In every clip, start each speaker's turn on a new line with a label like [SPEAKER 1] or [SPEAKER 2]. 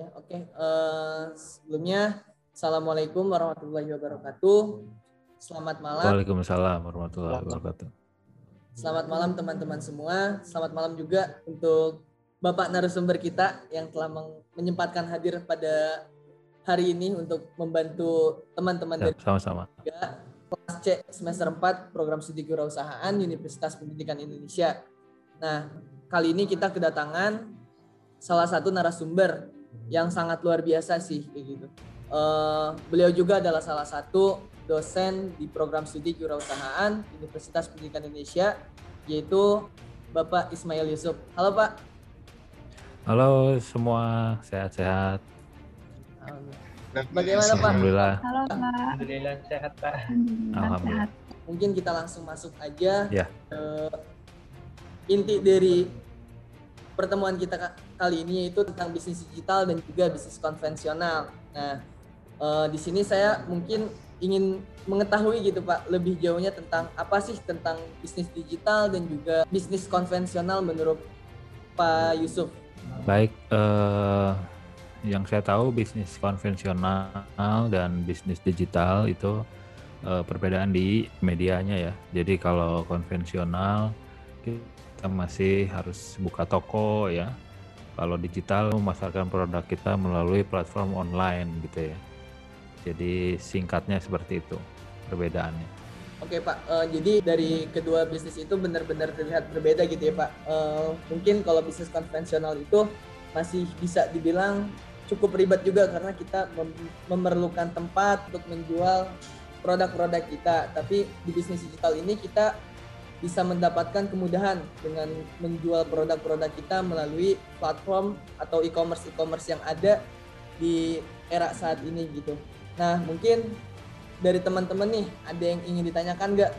[SPEAKER 1] Ya, oke. Eh, sebelumnya, Assalamualaikum warahmatullahi wabarakatuh. Selamat malam.
[SPEAKER 2] Waalaikumsalam warahmatullahi wabarakatuh.
[SPEAKER 1] Selamat malam teman-teman semua. Selamat malam juga untuk Bapak narasumber kita yang telah menyempatkan hadir pada hari ini untuk membantu teman-teman
[SPEAKER 2] Ya,
[SPEAKER 1] dari
[SPEAKER 2] sama-sama.
[SPEAKER 1] kelas C semester 4 program studi kewirausahaan Universitas Pendidikan Indonesia. Nah, kali ini kita kedatangan salah satu narasumber yang sangat luar biasa sih kayak gitu. Eh, beliau juga adalah salah satu dosen di program studi kewirausahaan Universitas Pendidikan Indonesia yaitu Bapak Ismail Yusuf. Halo Pak.
[SPEAKER 2] Halo semua, sehat-sehat.
[SPEAKER 1] Bagaimana Pak?
[SPEAKER 2] Alhamdulillah.
[SPEAKER 3] Halo Pak.
[SPEAKER 4] Alhamdulillah sehat Pak.
[SPEAKER 3] Alhamdulillah
[SPEAKER 2] Alhamdulillah.
[SPEAKER 3] sehat.
[SPEAKER 1] Mungkin kita langsung masuk aja
[SPEAKER 2] Ya.
[SPEAKER 1] ke inti dari pertemuan kita ka- kali ini yaitu tentang bisnis digital dan juga bisnis konvensional. Nah, eh, di sini saya mungkin ingin mengetahui gitu Pak lebih jauhnya tentang apa sih tentang bisnis digital dan juga bisnis konvensional menurut Pak Yusuf.
[SPEAKER 2] Baik, eh, yang saya tahu bisnis konvensional dan bisnis digital itu eh, perbedaan di medianya ya. Jadi kalau konvensional kita masih harus buka toko ya. Kalau digital memasarkan produk kita melalui platform online gitu ya. Jadi singkatnya seperti itu perbedaannya.
[SPEAKER 1] Oke Pak, Eh, jadi dari kedua bisnis itu benar-benar terlihat berbeda gitu ya Pak. Eh, mungkin kalau bisnis konvensional itu masih bisa dibilang cukup ribet juga karena kita mem- memerlukan tempat untuk menjual produk-produk kita. Tapi di bisnis digital ini kita bisa mendapatkan kemudahan dengan menjual produk-produk kita melalui platform atau e-commerce e-commerce yang ada di era saat ini gitu. Nah mungkin dari teman-teman nih ada yang ingin ditanyakan nggak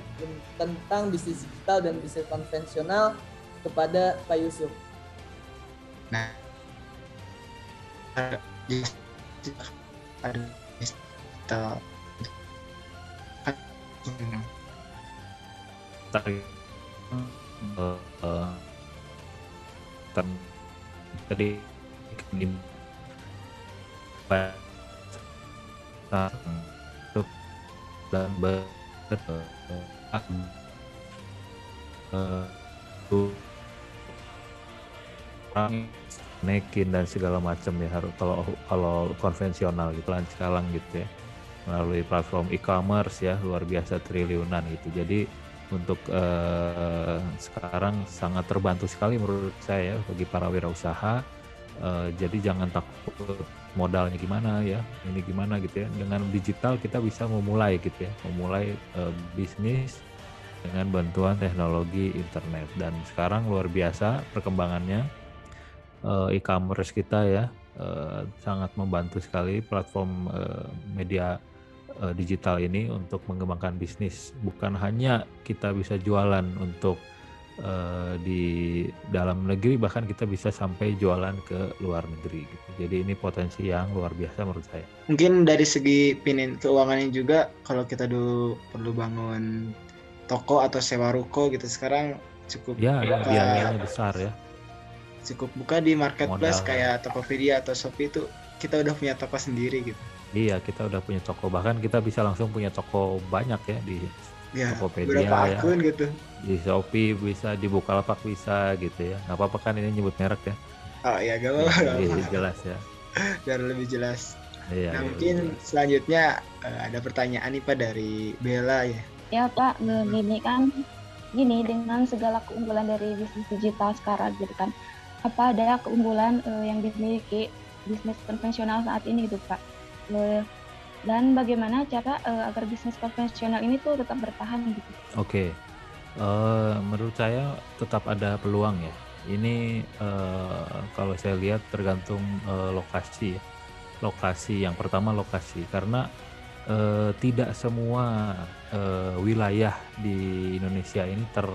[SPEAKER 1] tentang bisnis digital dan bisnis konvensional kepada Pak Yusuf?
[SPEAKER 4] Nah, ada Hmm,
[SPEAKER 2] Tadi eh, eh, dan ber naikin dan segala macam ya harus kalau kalau konvensional gitu lan sekarang gitu ya melalui platform e-commerce ya luar biasa triliunan gitu. Jadi untuk eh, sekarang sangat terbantu sekali menurut saya ya, bagi para wirausaha. Eh, jadi jangan takut modalnya gimana ya ini gimana gitu ya. Dengan digital kita bisa memulai gitu ya memulai eh, bisnis dengan bantuan teknologi internet. Dan sekarang luar biasa perkembangannya. Eh, e-commerce kita ya eh, sangat membantu sekali platform eh, media eh, digital ini untuk mengembangkan bisnis bukan hanya kita bisa jualan untuk eh, di dalam negeri bahkan kita bisa sampai jualan ke luar negeri gitu. Jadi ini potensi yang luar biasa menurut saya.
[SPEAKER 4] mungkin dari segi pinin keuangannya juga kalau kita dulu perlu bangun toko atau sewa ruko gitu sekarang cukup
[SPEAKER 2] Ya,
[SPEAKER 4] buka,
[SPEAKER 2] biayanya besar ya.
[SPEAKER 4] cukup buka di marketplace
[SPEAKER 2] Modal.
[SPEAKER 4] kayak Tokopedia atau Shopee itu kita udah punya toko sendiri gitu
[SPEAKER 2] Iya, kita udah punya toko bahkan kita bisa langsung punya toko banyak ya di
[SPEAKER 4] ya
[SPEAKER 2] Tokopedia
[SPEAKER 4] berapa
[SPEAKER 2] ya.
[SPEAKER 4] akun gitu
[SPEAKER 2] di Shopee bisa di Bukalapak bisa gitu ya. Nggak apa-apa kan ini nyebut merek ya.
[SPEAKER 4] oh iya gak apa-apa gak
[SPEAKER 2] Iya, jelas ya.
[SPEAKER 4] biar lebih jelas
[SPEAKER 2] Iya.
[SPEAKER 4] nah
[SPEAKER 2] iya,
[SPEAKER 4] mungkin
[SPEAKER 2] jelas.
[SPEAKER 4] selanjutnya eh, ada pertanyaan nih pak dari Bella ya
[SPEAKER 3] Ya Pak, gini kan, gini dengan segala keunggulan dari bisnis digital sekarang gitu kan, apa ada keunggulan eh, yang dimiliki bisnis konvensional saat ini gitu Pak? Dan bagaimana cara eh, agar bisnis konvensional ini tuh tetap bertahan gitu?
[SPEAKER 2] Oke, Eh, menurut saya tetap ada peluang ya. Ini eh, kalau saya lihat tergantung eh, lokasi ya. Lokasi yang pertama lokasi karena eh, tidak semua eh, wilayah di Indonesia ini ter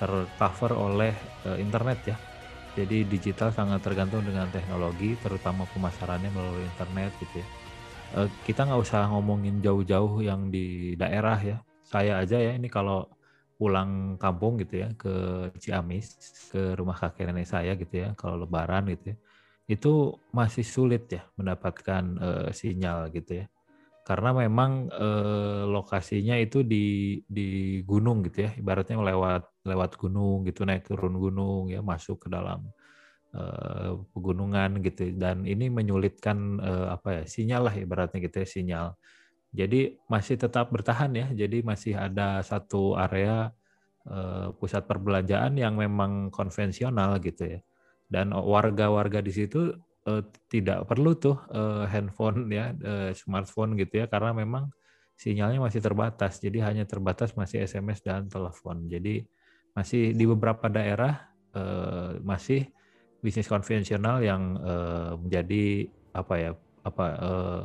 [SPEAKER 2] tercover oleh eh, internet ya. Jadi digital sangat tergantung dengan teknologi, terutama pemasarannya melalui internet gitu ya. Eh, kita nggak usah ngomongin jauh-jauh yang di daerah ya. Saya aja ya ini kalau pulang kampung gitu ya ke Ciamis ke rumah kakek nenek saya gitu ya kalau lebaran gitu ya itu masih sulit ya mendapatkan uh, sinyal gitu ya karena memang eh, lokasinya itu di di gunung gitu ya ibaratnya lewat lewat gunung gitu naik turun gunung ya masuk ke dalam eh, pegunungan gitu. Dan ini menyulitkan eh, apa ya sinyal lah ibaratnya gitu ya sinyal. Jadi masih tetap bertahan ya jadi masih ada satu area eh, pusat perbelanjaan yang memang konvensional gitu ya. Dan warga-warga di situ uh, tidak perlu tuh uh, handphone ya uh, smartphone gitu ya karena memang sinyalnya masih terbatas. Jadi hanya terbatas masih SMS dan telepon. Jadi masih di beberapa daerah uh, masih bisnis konvensional yang uh, menjadi apa ya apa uh,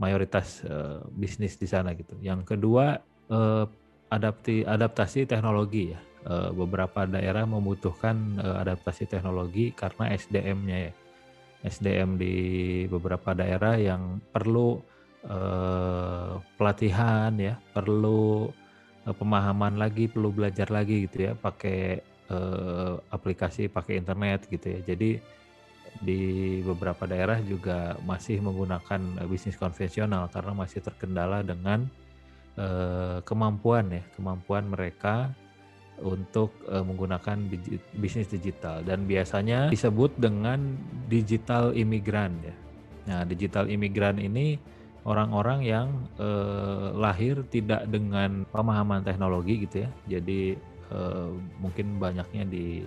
[SPEAKER 2] mayoritas uh, bisnis di sana gitu. Yang kedua uh, adapti adaptasi teknologi ya. Beberapa daerah membutuhkan adaptasi teknologi karena SDM-nya ya. SDM di beberapa daerah yang perlu uh, pelatihan ya, perlu uh, pemahaman lagi, perlu belajar lagi gitu ya, pakai uh, aplikasi, pakai internet gitu ya. Jadi di beberapa daerah juga masih menggunakan bisnis konvensional karena masih terkendala dengan uh, kemampuan ya, kemampuan mereka untuk uh, menggunakan bisnis digital dan biasanya disebut dengan digital imigran ya. Nah, digital imigran ini orang-orang yang uh, lahir tidak dengan pemahaman teknologi gitu ya. Jadi uh, mungkin banyaknya di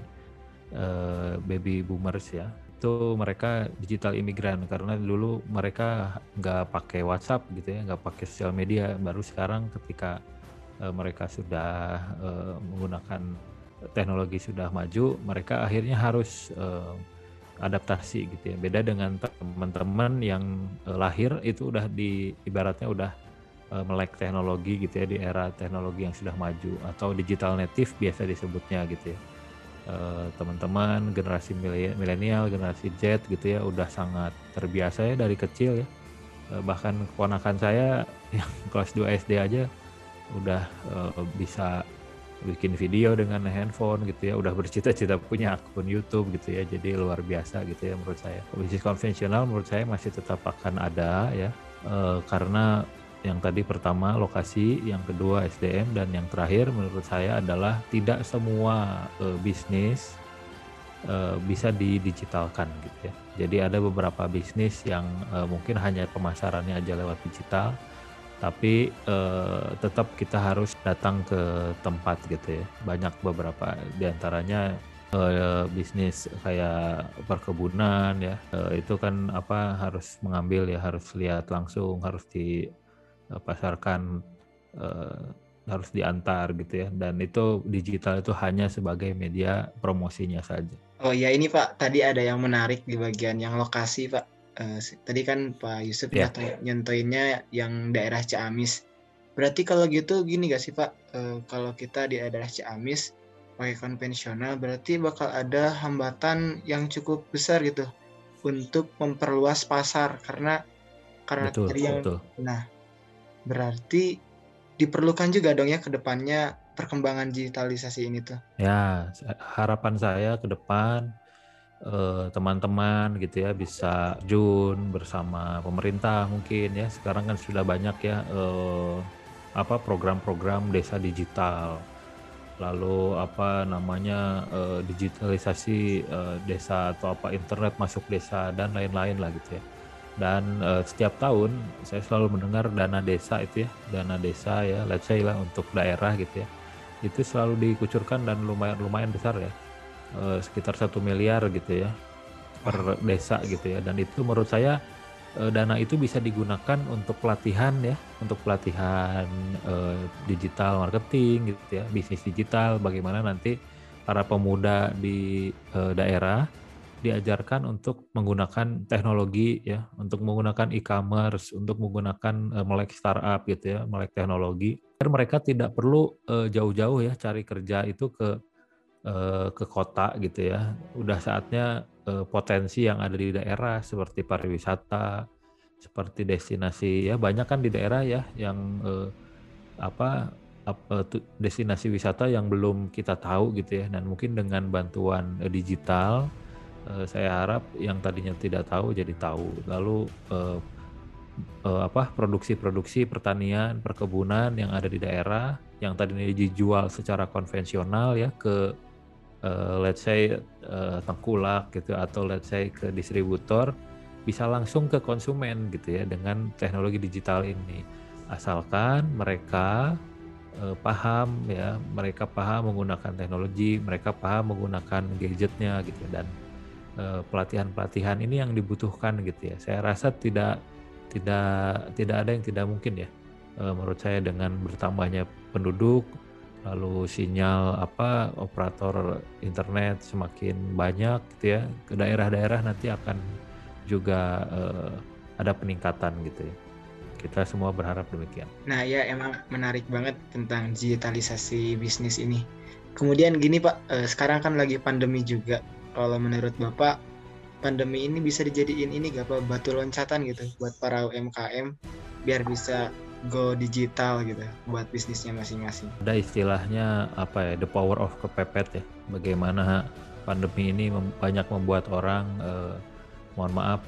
[SPEAKER 2] uh, baby boomers ya. Itu mereka digital imigran karena dulu mereka nggak pakai WhatsApp gitu ya, nggak pakai sosial media. Baru sekarang ketika uh, mereka sudah uh, menggunakan teknologi sudah maju, mereka akhirnya harus uh, adaptasi gitu ya. Beda dengan teman-teman yang uh, lahir itu udah di ibaratnya udah uh, melek teknologi gitu ya di era teknologi yang sudah maju atau digital native biasa disebutnya gitu ya. teman-teman generasi milenial, generasi Z gitu ya udah sangat terbiasa ya dari kecil ya. bahkan keponakan saya yang kelas 2 SD aja udah bisa bikin video dengan handphone gitu ya. Udah bercita-cita punya akun YouTube gitu ya. Jadi luar biasa gitu ya menurut saya. Bisnis konvensional menurut saya masih tetap akan ada ya. Uh, karena yang tadi pertama lokasi yang kedua SDM dan yang terakhir menurut saya adalah tidak semua uh, bisnis uh, bisa didigitalkan gitu ya. Jadi ada beberapa bisnis yang uh, mungkin hanya pemasarannya aja lewat digital tapi eh, tetap kita harus datang ke tempat gitu ya. Banyak beberapa di antaranya eh, bisnis kayak perkebunan ya, eh, itu kan apa harus mengambil ya, harus lihat langsung, harus dipasarkan, eh, harus diantar gitu ya. Dan itu digital itu hanya sebagai media promosinya saja.
[SPEAKER 4] Oh ya ini Pak, tadi ada yang menarik di bagian yang lokasi Pak uh, tadi kan Pak Yusuf yeah. nyontoinnya yang daerah Ciamis. Berarti kalau gitu gini gak sih Pak, uh, kalau kita di daerah Ciamis pakai konvensional berarti bakal ada hambatan yang cukup besar gitu untuk memperluas pasar karena karena betul, tadi yang betul. nah berarti diperlukan juga dong ya ke depannya perkembangan digitalisasi ini tuh.
[SPEAKER 2] Ya, harapan saya ke depan Eh, teman-teman uh, gitu ya bisa Jun bersama pemerintah mungkin ya. Sekarang kan sudah banyak ya uh, apa program-program desa digital. Lalu apa namanya uh, digitalisasi uh, desa atau apa internet masuk desa dan lain-lain lah gitu ya. Dan uh, setiap tahun saya selalu mendengar dana desa itu ya dana desa ya let's say lah untuk daerah gitu ya. Itu selalu dikucurkan dan lumayan lumayan besar ya uh, sekitar satu miliar gitu ya per desa gitu ya. Dan itu menurut saya uh, dana itu bisa digunakan untuk pelatihan ya untuk pelatihan uh, digital marketing gitu ya bisnis digital bagaimana nanti para pemuda di uh, daerah diajarkan untuk menggunakan teknologi ya untuk menggunakan e-commerce untuk menggunakan uh, melek startup gitu ya melek teknologi. Agar mereka tidak perlu jauh-jauh uh, ya cari kerja itu ke Eh, ke kota gitu ya. Udah saatnya uh, potensi yang ada di daerah seperti pariwisata, seperti destinasi ya banyak kan di daerah ya yang uh, apa destinasi wisata yang belum kita tahu gitu ya dan mungkin dengan bantuan digital saya harap yang tadinya tidak tahu jadi tahu. Lalu apa produksi-produksi pertanian, perkebunan yang ada di daerah yang tadinya dijual secara konvensional ya ke uh, let's say uh, tengkulak gitu atau let's say ke distributor bisa langsung ke konsumen gitu ya dengan teknologi digital ini. Asalkan mereka uh, paham ya mereka paham menggunakan teknologi mereka paham menggunakan gadgetnya gitu ya, dan pelatihan-pelatihan ini yang dibutuhkan gitu ya. Saya rasa tidak tidak tidak ada yang tidak mungkin ya menurut saya dengan bertambahnya penduduk lalu sinyal apa operator internet semakin banyak gitu ya ke daerah-daerah nanti akan juga uh, ada peningkatan gitu ya kita semua berharap demikian.
[SPEAKER 4] Nah ya emang menarik banget tentang digitalisasi bisnis ini. Kemudian gini Pak, uh, sekarang kan lagi pandemi juga. Kalau menurut Bapak pandemi ini bisa dijadiin ini gak Pak batu loncatan gitu buat para UMKM biar bisa go digital gitu buat bisnisnya masing-masing.
[SPEAKER 2] Ada istilahnya apa ya the power of kepepet ya. Bagaimana pandemi ini banyak membuat orang eh, mohon maaf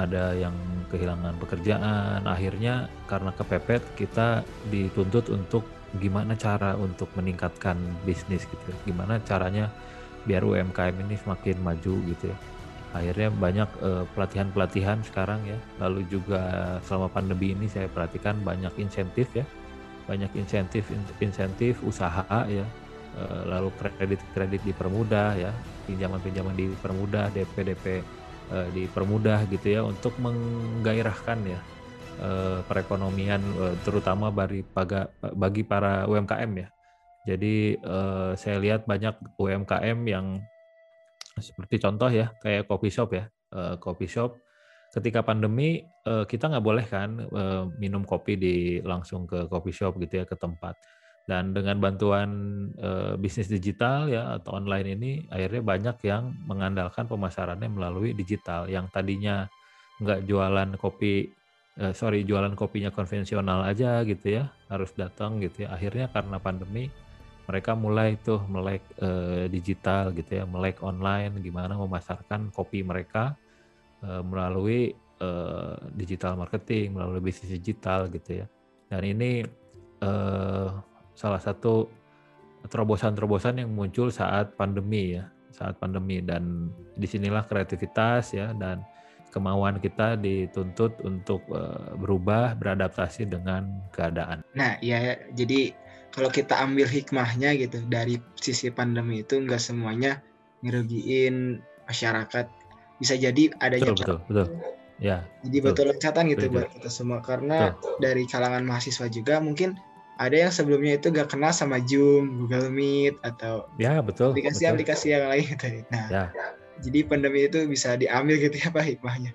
[SPEAKER 2] ada yang kehilangan pekerjaan. Akhirnya karena kepepet kita dituntut untuk gimana cara untuk meningkatkan bisnis gitu. Gimana caranya biar UMKM ini semakin maju gitu ya akhirnya banyak pelatihan pelatihan-pelatihan sekarang ya. Lalu juga selama pandemi ini saya perhatikan banyak insentif ya. Banyak insentif insentif usaha ya. Uh, lalu kredit kredit dipermudah ya. Pinjaman pinjaman dipermudah DP DP uh, dipermudah gitu ya untuk menggairahkan ya perekonomian terutama bagi bagi para UMKM ya. Jadi saya lihat banyak UMKM yang seperti contoh ya, kayak coffee shop ya. Uh, coffee shop ketika pandemi uh, kita nggak boleh kan uh, minum kopi di langsung ke coffee shop gitu ya ke tempat. Dan dengan bantuan bisnis digital ya atau online ini akhirnya banyak yang mengandalkan pemasarannya melalui digital yang tadinya nggak jualan kopi sorry jualan kopinya konvensional aja gitu ya harus datang gitu ya akhirnya karena pandemi mereka mulai tuh melek uh, digital gitu ya, melek online gimana memasarkan kopi mereka uh, melalui uh, digital marketing, melalui bisnis digital gitu ya. Dan ini uh, salah satu terobosan-terobosan yang muncul saat pandemi ya, saat pandemi dan di sinilah kreativitas ya dan kemauan kita dituntut untuk berubah, beradaptasi dengan keadaan.
[SPEAKER 4] Nah, ya jadi kalau kita ambil hikmahnya gitu dari sisi pandemi itu nggak semuanya ngerugiin masyarakat bisa jadi adanya
[SPEAKER 2] betul betul, betul. ya
[SPEAKER 4] jadi betul loncatan gitu betul. buat kita semua karena betul. dari kalangan mahasiswa juga mungkin ada yang sebelumnya itu gak kenal sama Zoom, Google Meet atau
[SPEAKER 2] ya betul
[SPEAKER 4] aplikasi-aplikasi yang lain gitu. Nah, ya. jadi pandemi itu bisa diambil gitu ya Pak hikmahnya.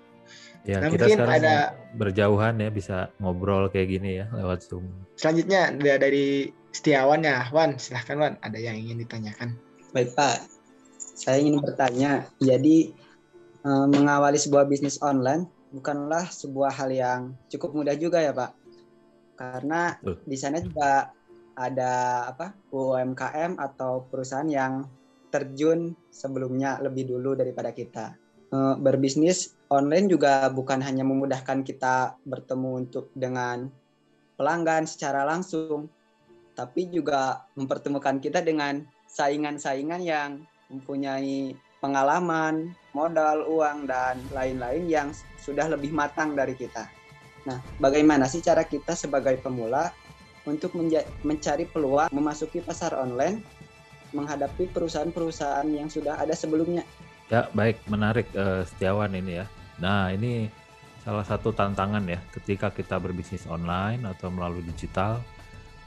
[SPEAKER 2] Ya, nah, kita sekarang ada berjauhan ya bisa ngobrol kayak gini ya lewat Zoom.
[SPEAKER 4] Selanjutnya dari Setiawan ya, Wan, silahkan Wan, ada yang ingin ditanyakan.
[SPEAKER 5] Baik Pak, saya ingin bertanya, jadi eh, mengawali sebuah bisnis online bukanlah sebuah hal yang cukup mudah juga ya Pak, karena uh. di sana juga ada apa UMKM atau perusahaan yang terjun sebelumnya lebih dulu daripada kita. Eh, berbisnis online juga bukan hanya memudahkan kita bertemu untuk dengan pelanggan secara langsung, tapi juga mempertemukan kita dengan saingan-saingan yang mempunyai pengalaman, modal, uang, dan lain-lain yang sudah lebih matang dari kita. Nah, bagaimana sih cara kita sebagai pemula untuk mencari peluang memasuki pasar online menghadapi perusahaan-perusahaan yang sudah ada sebelumnya?
[SPEAKER 2] Ya, baik, menarik uh, Setiawan ini ya. Nah, ini salah satu tantangan ya ketika kita berbisnis online atau melalui digital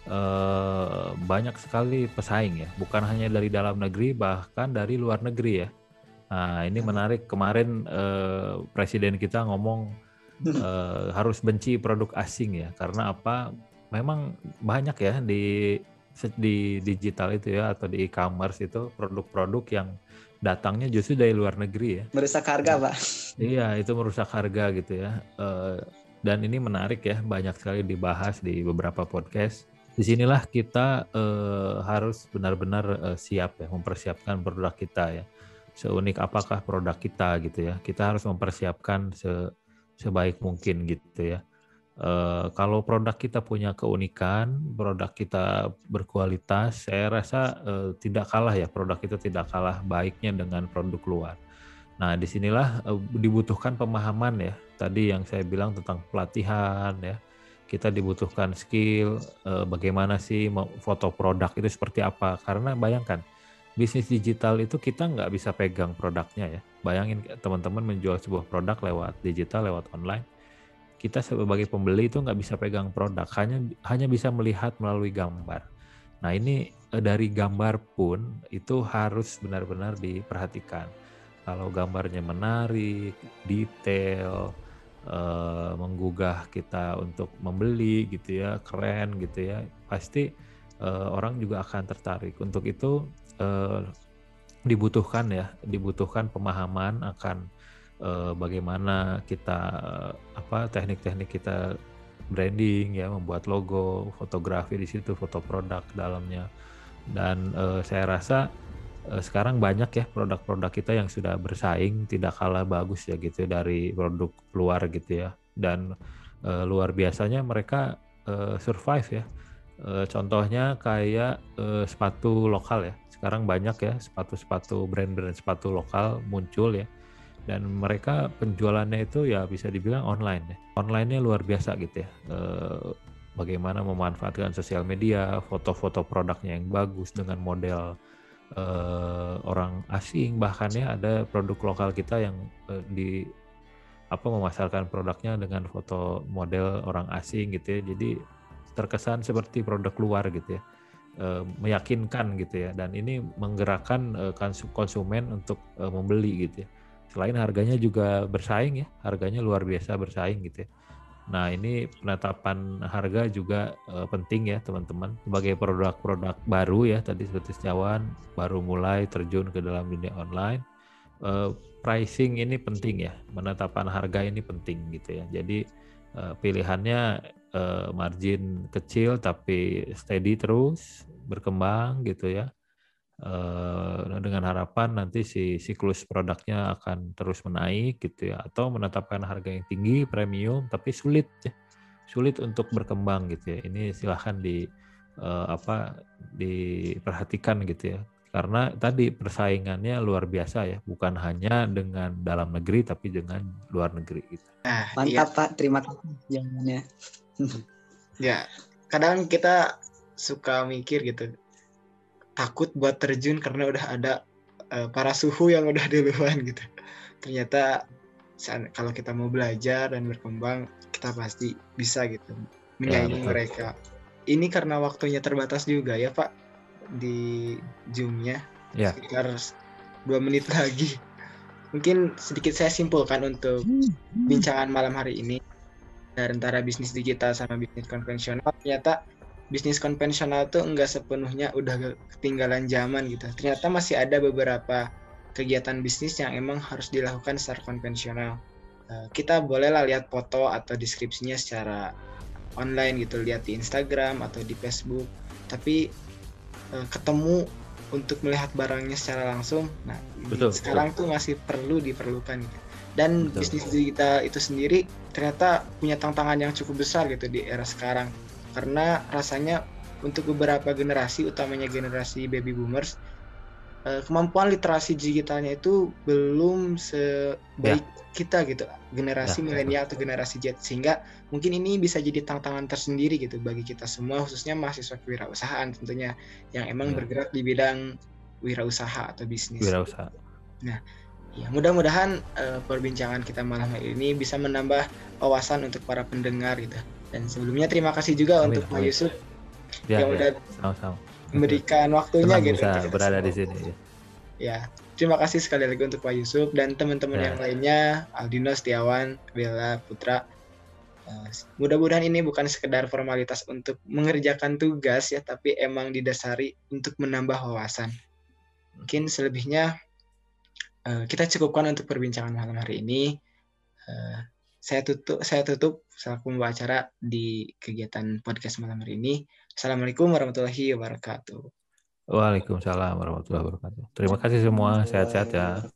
[SPEAKER 2] eh, banyak sekali pesaing ya, bukan hanya dari dalam negeri bahkan dari luar negeri ya. Nah ini menarik kemarin eh, presiden kita ngomong eh, harus benci produk asing ya, karena apa? Memang banyak ya di di digital itu ya atau di e-commerce itu produk-produk yang datangnya justru dari luar negeri ya.
[SPEAKER 5] Merusak harga, Pak.
[SPEAKER 2] Iya, itu merusak harga gitu ya. Uh, dan ini menarik ya, banyak sekali dibahas di beberapa podcast di sinilah kita uh, harus benar-benar uh, siap ya mempersiapkan produk kita ya seunik apakah produk kita gitu ya. Kita harus mempersiapkan se sebaik mungkin gitu ya. Uh, kalau produk kita punya keunikan, produk kita berkualitas, saya rasa uh, tidak kalah ya produk itu tidak kalah baiknya dengan produk luar. Nah di sinilah uh, dibutuhkan pemahaman ya. Tadi yang saya bilang tentang pelatihan ya, kita dibutuhkan skill bagaimana sih foto produk itu seperti apa. Karena bayangkan bisnis digital itu kita nggak bisa pegang produknya ya. Bayangin teman-teman menjual sebuah produk lewat digital, lewat online kita sebagai pembeli itu nggak bisa pegang produk, hanya hanya bisa melihat melalui gambar. Nah ini eh, dari gambar pun itu harus benar-benar diperhatikan. Kalau gambarnya menarik, detail, eh, menggugah kita untuk membeli gitu ya, keren gitu ya, pasti eh, orang juga akan tertarik. Untuk itu eh, dibutuhkan ya, dibutuhkan pemahaman akan uh, bagaimana kita uh, apa teknik-teknik kita branding ya membuat logo fotografi di situ foto produk dalamnya. Dan uh, saya rasa uh, sekarang banyak ya produk-produk kita yang sudah bersaing tidak kalah bagus ya gitu dari produk luar gitu ya. Dan uh, luar biasanya mereka uh, survive ya. Uh, contohnya kayak uh, sepatu lokal ya. Sekarang banyak ya sepatu-sepatu brand-brand sepatu lokal muncul ya dan mereka penjualannya itu ya bisa dibilang online ya. Online-nya luar biasa gitu ya. E, bagaimana memanfaatkan sosial media, foto-foto produknya yang bagus dengan model e, orang asing bahkan ya ada produk lokal kita yang e, di apa memasarkan produknya dengan foto model orang asing gitu ya. Jadi terkesan seperti produk luar gitu ya. E, meyakinkan gitu ya dan ini menggerakkan e, konsumen untuk e, membeli gitu ya selain harganya juga bersaing ya harganya luar biasa bersaing gitu ya. Nah ini penetapan harga juga uh, penting ya teman-teman. Sebagai produk-produk baru ya tadi seperti sejauhan baru mulai terjun ke dalam dunia online uh, pricing ini penting ya penetapan harga ini penting gitu ya. Jadi uh, pilihannya margin kecil tapi steady terus berkembang gitu ya dengan harapan nanti si siklus produknya akan terus menaik gitu ya atau menetapkan harga yang tinggi premium tapi sulit ya sulit untuk berkembang gitu ya ini silahkan di uh, apa diperhatikan gitu ya karena tadi persaingannya luar biasa ya bukan hanya dengan dalam negeri tapi dengan luar negeri gitu.
[SPEAKER 5] Nah, mantap iya. Pak terima kasih jawabannya.
[SPEAKER 4] ya kadang kita suka mikir gitu takut buat terjun karena udah ada uh, para suhu yang udah duluan gitu. Ternyata kalau kita mau belajar dan berkembang kita pasti bisa gitu menyaingi ya, mereka. Ini karena waktunya terbatas juga ya Pak di zoomnya ya. sekitar dua menit lagi. Mungkin sedikit saya simpulkan untuk bincangan malam hari ini antara bisnis digital sama bisnis konvensional ternyata bisnis konvensional tuh enggak sepenuhnya udah ketinggalan zaman gitu. Ternyata masih ada beberapa kegiatan bisnis yang emang harus dilakukan secara konvensional. Uh, kita bolehlah lihat foto atau deskripsinya secara online gitu, lihat di Instagram atau di Facebook. Tapi uh, ketemu untuk melihat barangnya secara langsung, nah betul, sekarang betul. tuh masih perlu diperlukan gitu. Dan betul. bisnis digital itu sendiri ternyata punya tantangan yang cukup besar gitu di era sekarang karena rasanya untuk beberapa generasi utamanya generasi baby boomers eh, kemampuan literasi digitalnya itu belum sebaik ya. kita gitu generasi ya, milenial atau generasi Z sehingga mungkin ini bisa jadi tantangan tersendiri gitu bagi kita semua khususnya mahasiswa kewirausahaan tentunya yang emang ya. bergerak di bidang wirausaha atau bisnis.
[SPEAKER 2] Wirausaha.
[SPEAKER 4] Nah, ya mudah-mudahan uh, perbincangan kita malam hari ini bisa menambah wawasan untuk para pendengar gitu dan sebelumnya terima kasih juga amin, untuk Pak Yusuf ya, yang ya, udah sama-sama. memberikan waktunya Senang gitu
[SPEAKER 2] bisa berada di sini. Ya.
[SPEAKER 4] ya, terima kasih sekali lagi untuk Pak Yusuf dan teman-teman ya. yang lainnya, Aldino Setiawan, Bella Putra. Uh, mudah-mudahan ini bukan sekedar formalitas untuk mengerjakan tugas ya, tapi emang didasari untuk menambah wawasan. Mungkin selebihnya uh, kita cukupkan untuk perbincangan malam hari ini. Uh, saya tutup saya tutup selaku pembawa acara di kegiatan podcast malam hari ini. Assalamualaikum warahmatullahi wabarakatuh.
[SPEAKER 2] Waalaikumsalam warahmatullahi wabarakatuh. Terima kasih semua. Sehat-sehat ya.